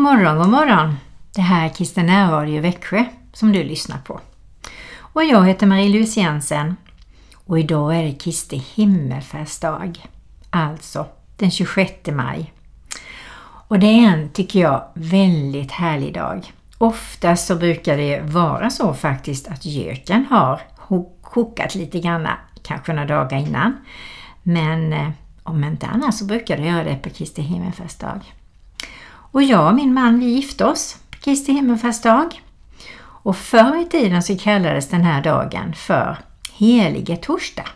Morgon, god morgon! Det här är Kristen närradio Växjö som du lyssnar på. Och jag heter Marie-Louise Jensen och idag är det Kristi himmelfärdsdag, alltså den 26 maj. Och det är en, tycker jag, väldigt härlig dag. Oftast så brukar det vara så faktiskt att göken har kokat lite grann, kanske några dagar innan. Men eh, om inte annars så brukar det göra det på Kristi himmelfärdsdag. Och jag och min man vi gifte oss på Kristi himmelfärdsdag. Och förr i tiden så kallades den här dagen för Helige torsdag.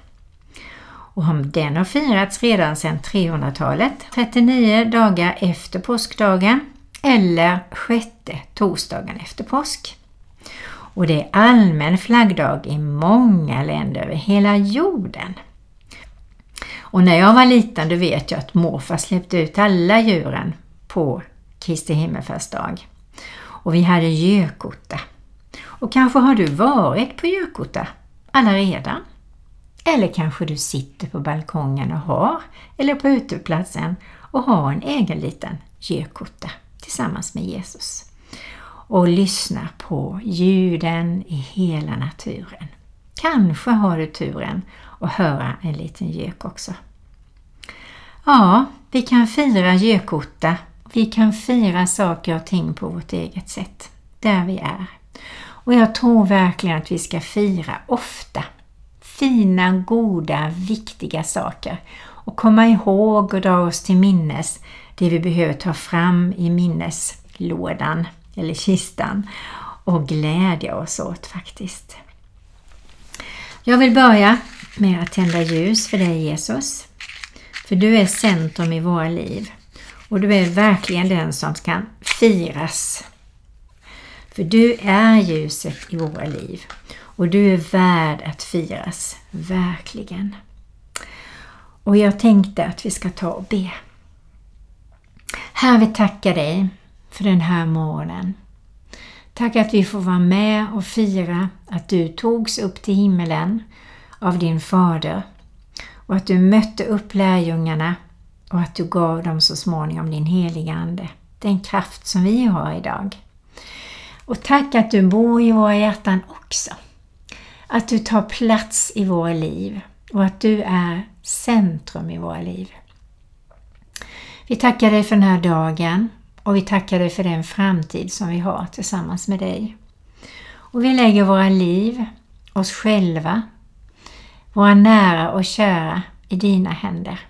Och den har firats redan sedan 300-talet, 39 dagar efter påskdagen eller sjätte torsdagen efter påsk. Och det är allmän flaggdag i många länder över hela jorden. Och när jag var liten då vet jag att morfar släppte ut alla djuren på Kristi himmelfärdsdag. Och vi hade gökotta. Och kanske har du varit på gökotta Allaredan? Eller kanske du sitter på balkongen och har, eller på uteplatsen och har en egen liten gökotta tillsammans med Jesus. Och lyssnar på ljuden i hela naturen. Kanske har du turen att höra en liten gök också. Ja, vi kan fira gökotta vi kan fira saker och ting på vårt eget sätt, där vi är. Och jag tror verkligen att vi ska fira ofta. Fina, goda, viktiga saker. Och komma ihåg och dra oss till minnes det vi behöver ta fram i minneslådan eller kistan och glädja oss åt faktiskt. Jag vill börja med att tända ljus för dig Jesus. För du är centrum i våra liv. Och du är verkligen den som kan firas. För du är ljuset i våra liv och du är värd att firas, verkligen. Och jag tänkte att vi ska ta och be. Herre, vi tackar dig för den här morgonen. Tack att vi får vara med och fira att du togs upp till himmelen av din fader och att du mötte upp lärjungarna och att du gav dem så småningom din heliga Ande, den kraft som vi har idag. Och tack att du bor i våra hjärtan också. Att du tar plats i våra liv och att du är centrum i våra liv. Vi tackar dig för den här dagen och vi tackar dig för den framtid som vi har tillsammans med dig. Och vi lägger våra liv, oss själva, våra nära och kära i dina händer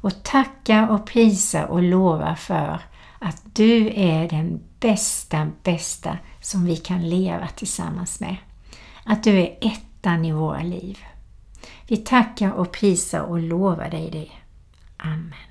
och tacka och prisa och lova för att du är den bästa, bästa som vi kan leva tillsammans med. Att du är ettan i våra liv. Vi tackar och prisar och lovar dig det. Amen.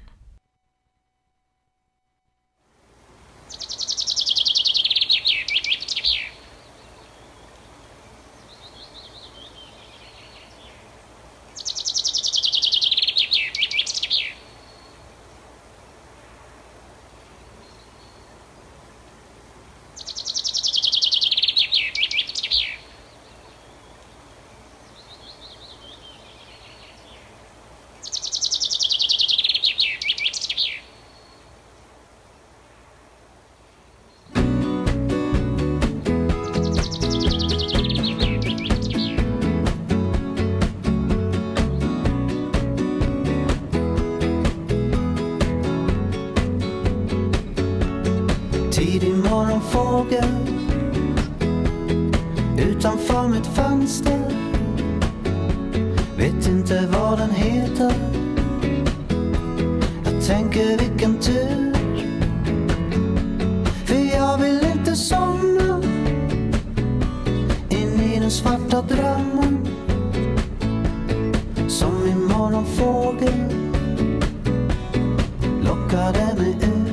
den svarta drömmen som i morgonfågel lockade mig ur.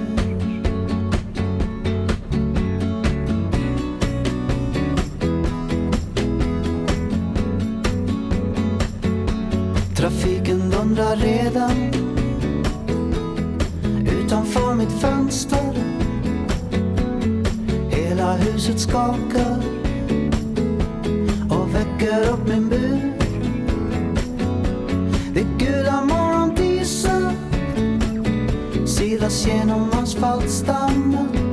Trafiken dundrar redan utanför mitt fönster. Hela huset skakar Dukar upp min bur. Det gula morgondiset silas genom asfaltstammen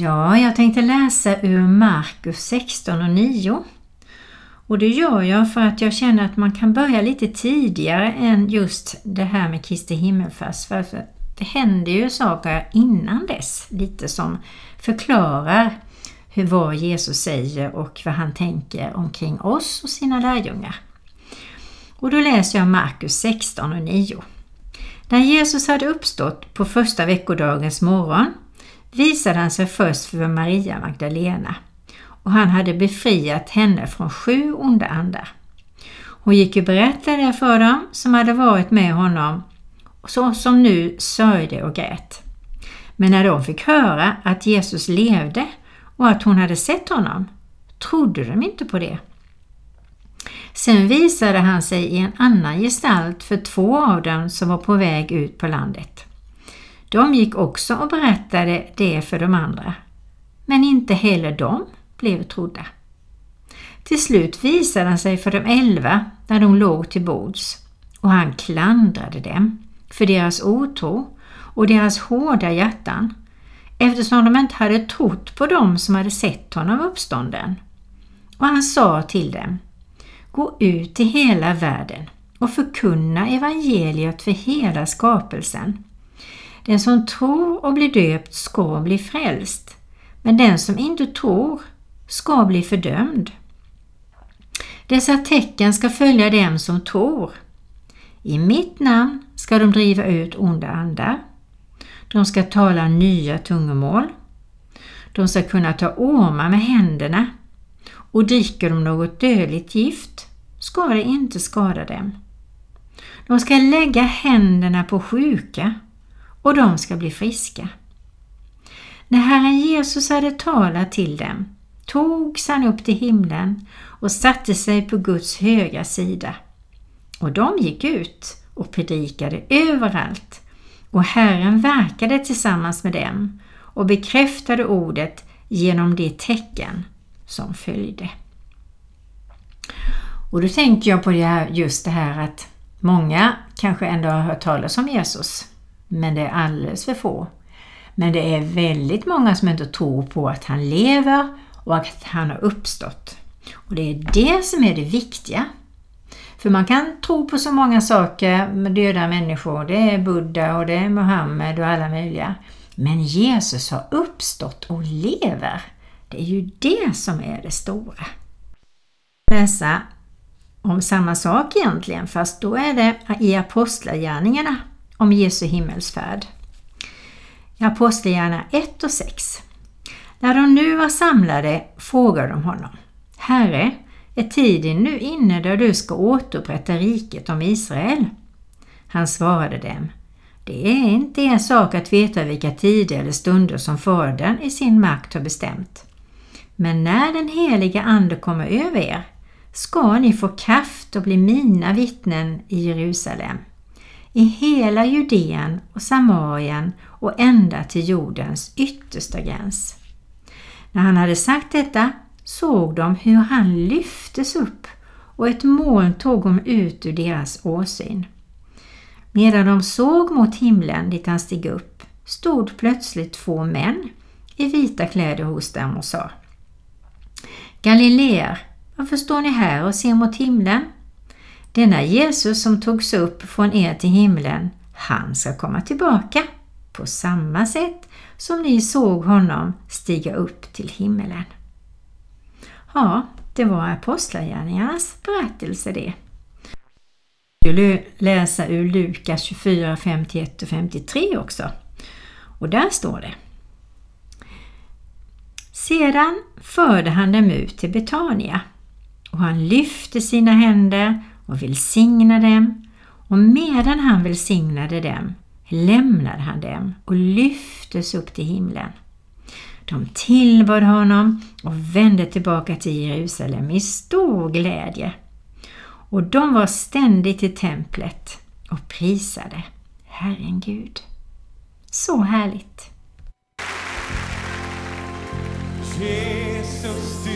Ja, jag tänkte läsa ur Markus 16 och 9. Och det gör jag för att jag känner att man kan börja lite tidigare än just det här med Kristi himmelfärd. För det händer ju saker innan dess, lite som förklarar hur vad Jesus säger och vad han tänker omkring oss och sina lärjungar. Och då läser jag Markus 16 och 9. När Jesus hade uppstått på första veckodagens morgon visade han sig först för Maria Magdalena och han hade befriat henne från sju onda andar. Hon gick och berättade det för dem som hade varit med honom och så som nu sörjde och grät. Men när de fick höra att Jesus levde och att hon hade sett honom trodde de inte på det. Sen visade han sig i en annan gestalt för två av dem som var på väg ut på landet. De gick också och berättade det för de andra. Men inte heller de blev trodda. Till slut visade han sig för de elva när de låg till bords och han klandrade dem för deras otro och deras hårda hjärtan eftersom de inte hade trott på dem som hade sett honom uppstånden. Och han sa till dem Gå ut i hela världen och förkunna evangeliet för hela skapelsen. Den som tror och blir döpt ska bli frälst, men den som inte tror ska bli fördömd. Dessa tecken ska följa dem som tror. I mitt namn ska de driva ut onda andar. De ska tala nya tungomål. De ska kunna ta ormar med händerna och dricker de något dödligt gift ska det inte skada dem. De ska lägga händerna på sjuka och de ska bli friska. När Herren Jesus hade talat till dem togs han upp till himlen och satte sig på Guds högra sida. Och de gick ut och predikade överallt och Herren verkade tillsammans med dem och bekräftade ordet genom de tecken som följde. Och då tänker jag på just det här att många kanske ändå har hört talas om Jesus, men det är alldeles för få. Men det är väldigt många som inte tror på att han lever och att han har uppstått. Och det är det som är det viktiga. För man kan tro på så många saker med döda människor. Det är Buddha och det är Mohammed och alla möjliga. Men Jesus har uppstått och lever. Det är ju det som är det stora. Läsa om samma sak egentligen, fast då är det i Apostlagärningarna om Jesu himmelsfärd. I Apostlagärningarna 1 och 6. När de nu var samlade frågade de honom Herre, är tiden nu inne där du ska återupprätta riket om Israel? Han svarade dem Det är inte er sak att veta vilka tider eller stunder som Fadern i sin makt har bestämt. Men när den heliga Ande kommer över er ska ni få kraft och bli mina vittnen i Jerusalem, i hela Judeen och Samarien och ända till jordens yttersta gräns. När han hade sagt detta såg de hur han lyftes upp och ett moln tog honom ut ur deras åsyn. Medan de såg mot himlen dit han steg upp stod plötsligt två män i vita kläder hos dem och sa Galileer, varför står ni här och ser mot himlen? Denna Jesus som togs upp från er till himlen, han ska komma tillbaka på samma sätt som ni såg honom stiga upp till himmelen. Ja, det var Apostlagärningarnas berättelse det. Jag skulle läsa ur Lukas 24, 51 och 53 också. Och där står det Sedan förde han dem ut till Betania och han lyfte sina händer och välsignade dem och medan han välsignade dem lämnade han dem och lyftes upp till himlen. De tillbad honom och vände tillbaka till Jerusalem i stor glädje. Och de var ständigt i templet och prisade Herren Gud. Så härligt! Jesus,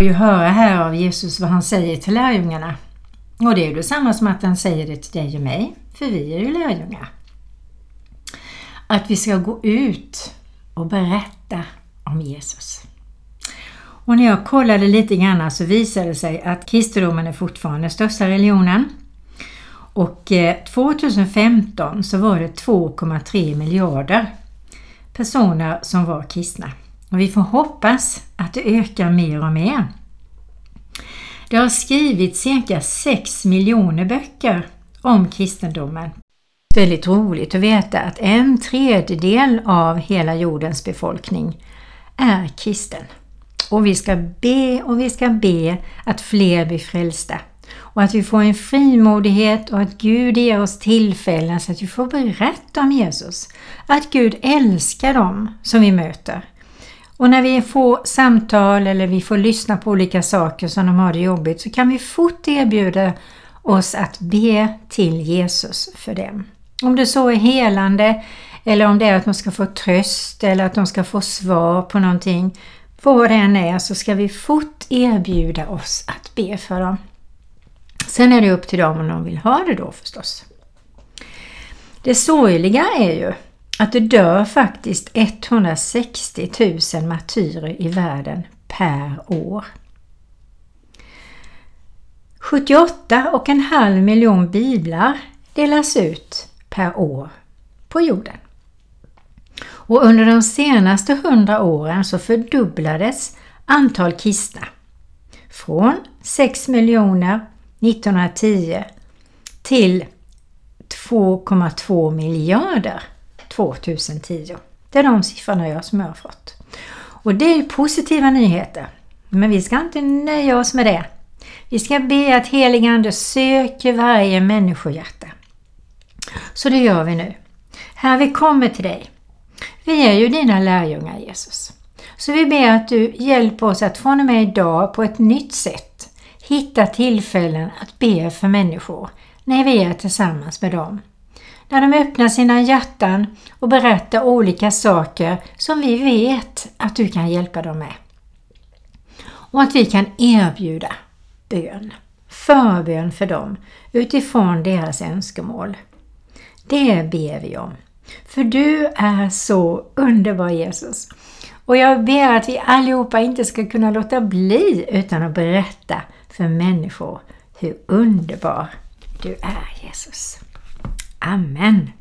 får ju höra här av Jesus vad han säger till lärjungarna. Och det är ju detsamma som att han säger det till dig och mig, för vi är ju lärjungar. Att vi ska gå ut och berätta om Jesus. Och när jag kollade lite grann så visade det sig att kristendomen är fortfarande den största religionen. Och eh, 2015 så var det 2,3 miljarder personer som var kristna. Och vi får hoppas att det ökar mer och mer. Det har skrivits cirka 6 miljoner böcker om kristendomen. Väldigt roligt att veta att en tredjedel av hela jordens befolkning är kristen. Och vi ska be och vi ska be att fler blir frälsta. Och att vi får en frimodighet och att Gud ger oss tillfällen så att vi får berätta om Jesus. Att Gud älskar dem som vi möter. Och när vi får samtal eller vi får lyssna på olika saker som de har det jobbigt så kan vi fort erbjuda oss att be till Jesus för dem. Om det så är helande eller om det är att de ska få tröst eller att de ska få svar på någonting. Vad det än är så ska vi fort erbjuda oss att be för dem. Sen är det upp till dem om de vill ha det då förstås. Det sorgliga är ju att det dör faktiskt 160 000 martyrer i världen per år. 78,5 miljon biblar delas ut per år på jorden. Och under de senaste hundra åren så fördubblades antal kristna från 6 miljoner 1910 till 2,2 miljarder 2010. Det är de siffrorna jag som jag har fått. Och det är positiva nyheter. Men vi ska inte nöja oss med det. Vi ska be att heligande söker varje människohjärta. Så det gör vi nu. Här vi kommer till dig. Vi är ju dina lärjungar Jesus. Så vi ber att du hjälper oss att från och med idag på ett nytt sätt hitta tillfällen att be för människor när vi är tillsammans med dem. När de öppnar sina hjärtan och berättar olika saker som vi vet att du kan hjälpa dem med. Och att vi kan erbjuda bön, förbön för dem utifrån deras önskemål. Det ber vi om. För du är så underbar Jesus. Och jag ber att vi allihopa inte ska kunna låta bli utan att berätta för människor hur underbar du är Jesus. Amen.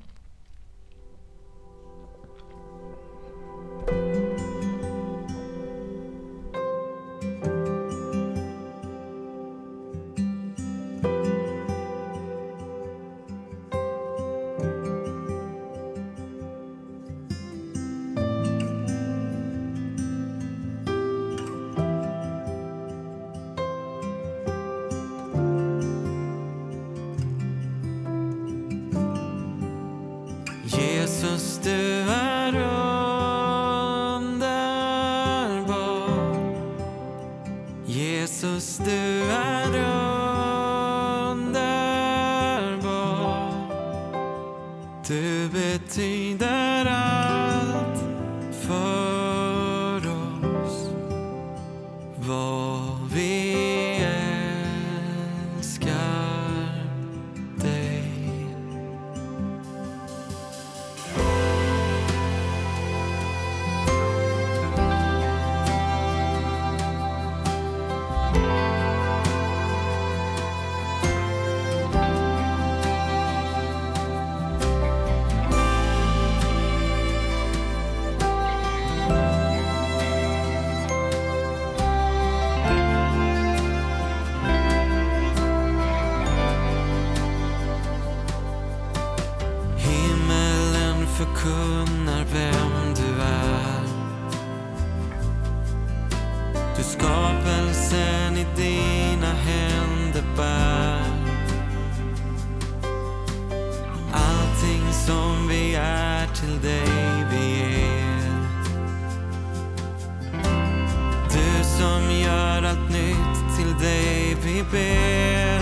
Vi ber.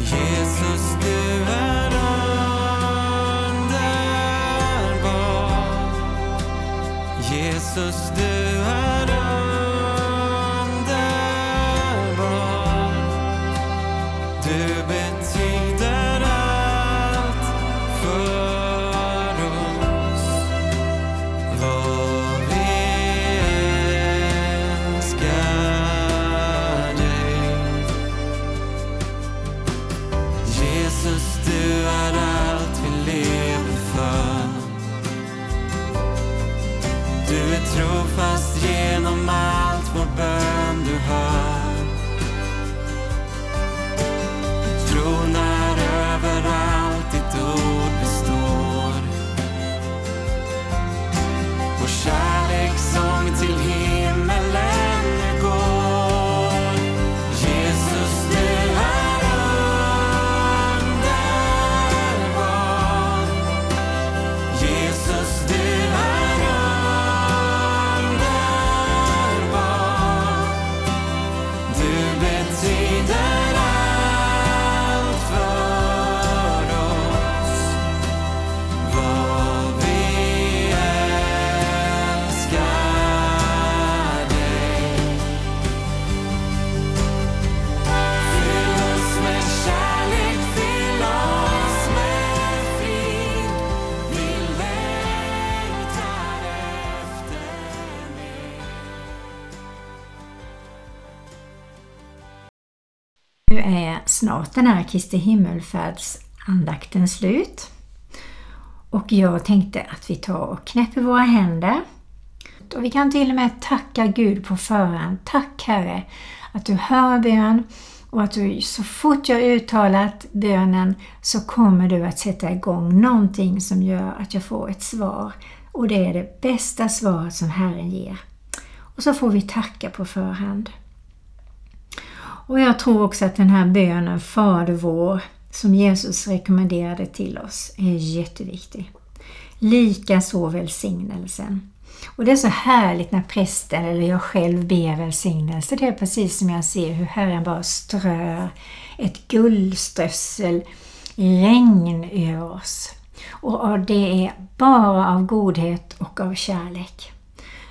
Jesus, du är underbar. Jesus, snart den här Kristi himmelfärdsandakten slut. Och jag tänkte att vi tar och knäpper våra händer. Och vi kan till och med tacka Gud på förhand. Tack Herre att du hör bön och att du så fort jag uttalat bönen så kommer du att sätta igång någonting som gör att jag får ett svar. Och det är det bästa svaret som Herren ger. Och så får vi tacka på förhand. Och jag tror också att den här bönen Fader vår som Jesus rekommenderade till oss är jätteviktig. Likaså välsignelsen. Och det är så härligt när prästen eller jag själv ber välsignelse. Det är precis som jag ser hur Herren bara strör ett guldströssel regn över oss. Och det är bara av godhet och av kärlek.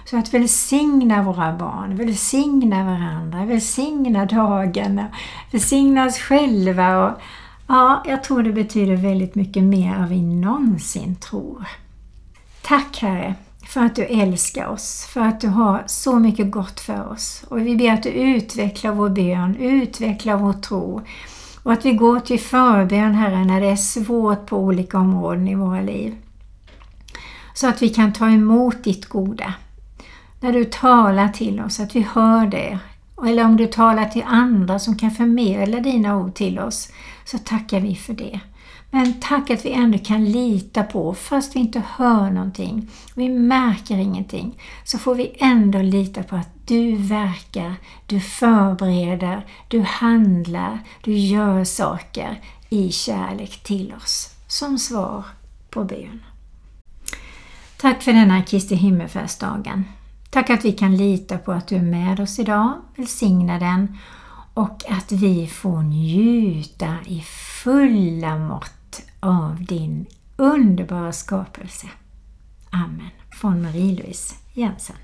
Så att välsigna våra barn, välsigna varandra, välsigna dagen, välsigna oss själva. Och, ja, jag tror det betyder väldigt mycket mer än vi någonsin tror. Tack Herre för att du älskar oss, för att du har så mycket gott för oss. Och vi ber att du utvecklar vår bön, utvecklar vår tro. Och att vi går till förbön, Herre, när det är svårt på olika områden i våra liv. Så att vi kan ta emot ditt goda. När du talar till oss, att vi hör det. Eller om du talar till andra som kan förmedla dina ord till oss, så tackar vi för det. Men tack att vi ändå kan lita på, fast vi inte hör någonting, vi märker ingenting, så får vi ändå lita på att du verkar, du förbereder, du handlar, du gör saker i kärlek till oss, som svar på bön. Tack för denna Kristi himmelfärdsdagen. Tack att vi kan lita på att du är med oss idag, välsigna den och att vi får njuta i fulla mått av din underbara skapelse. Amen. Från Marie-Louise Jensen.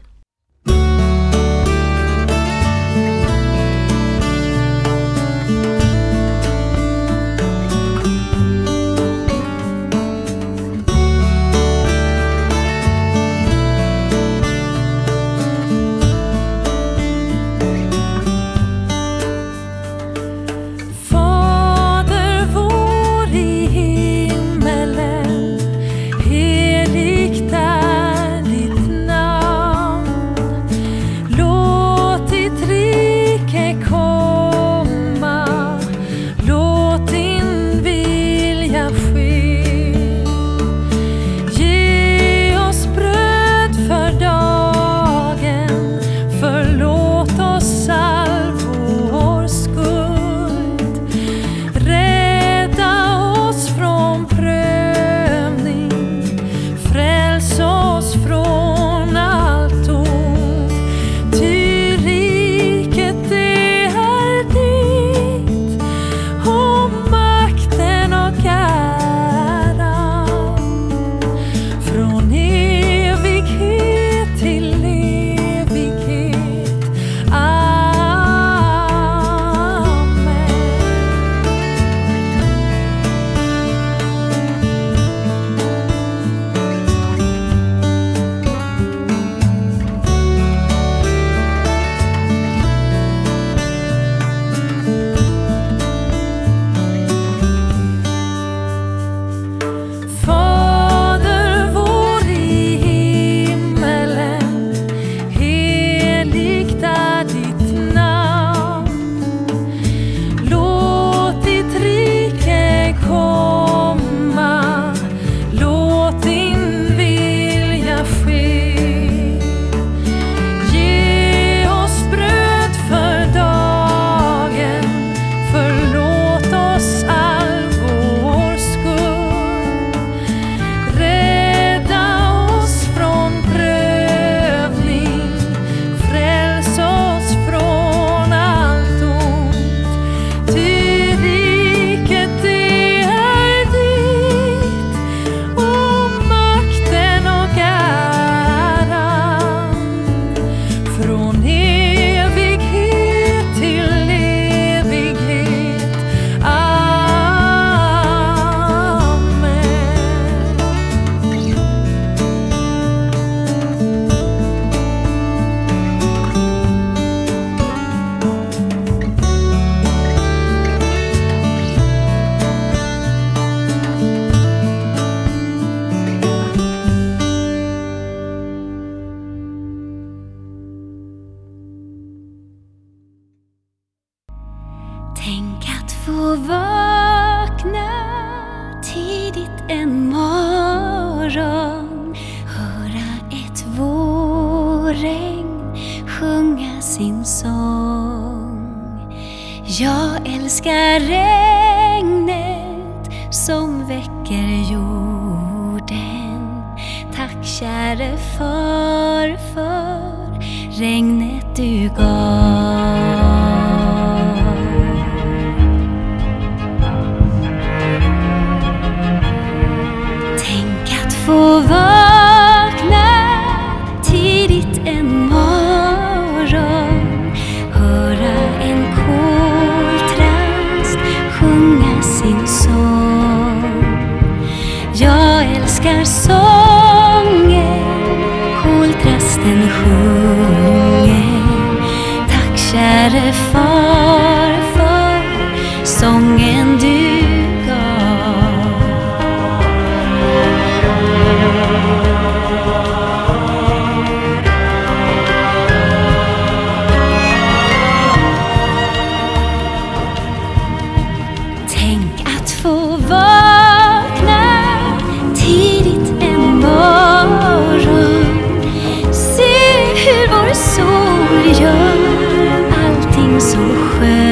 Så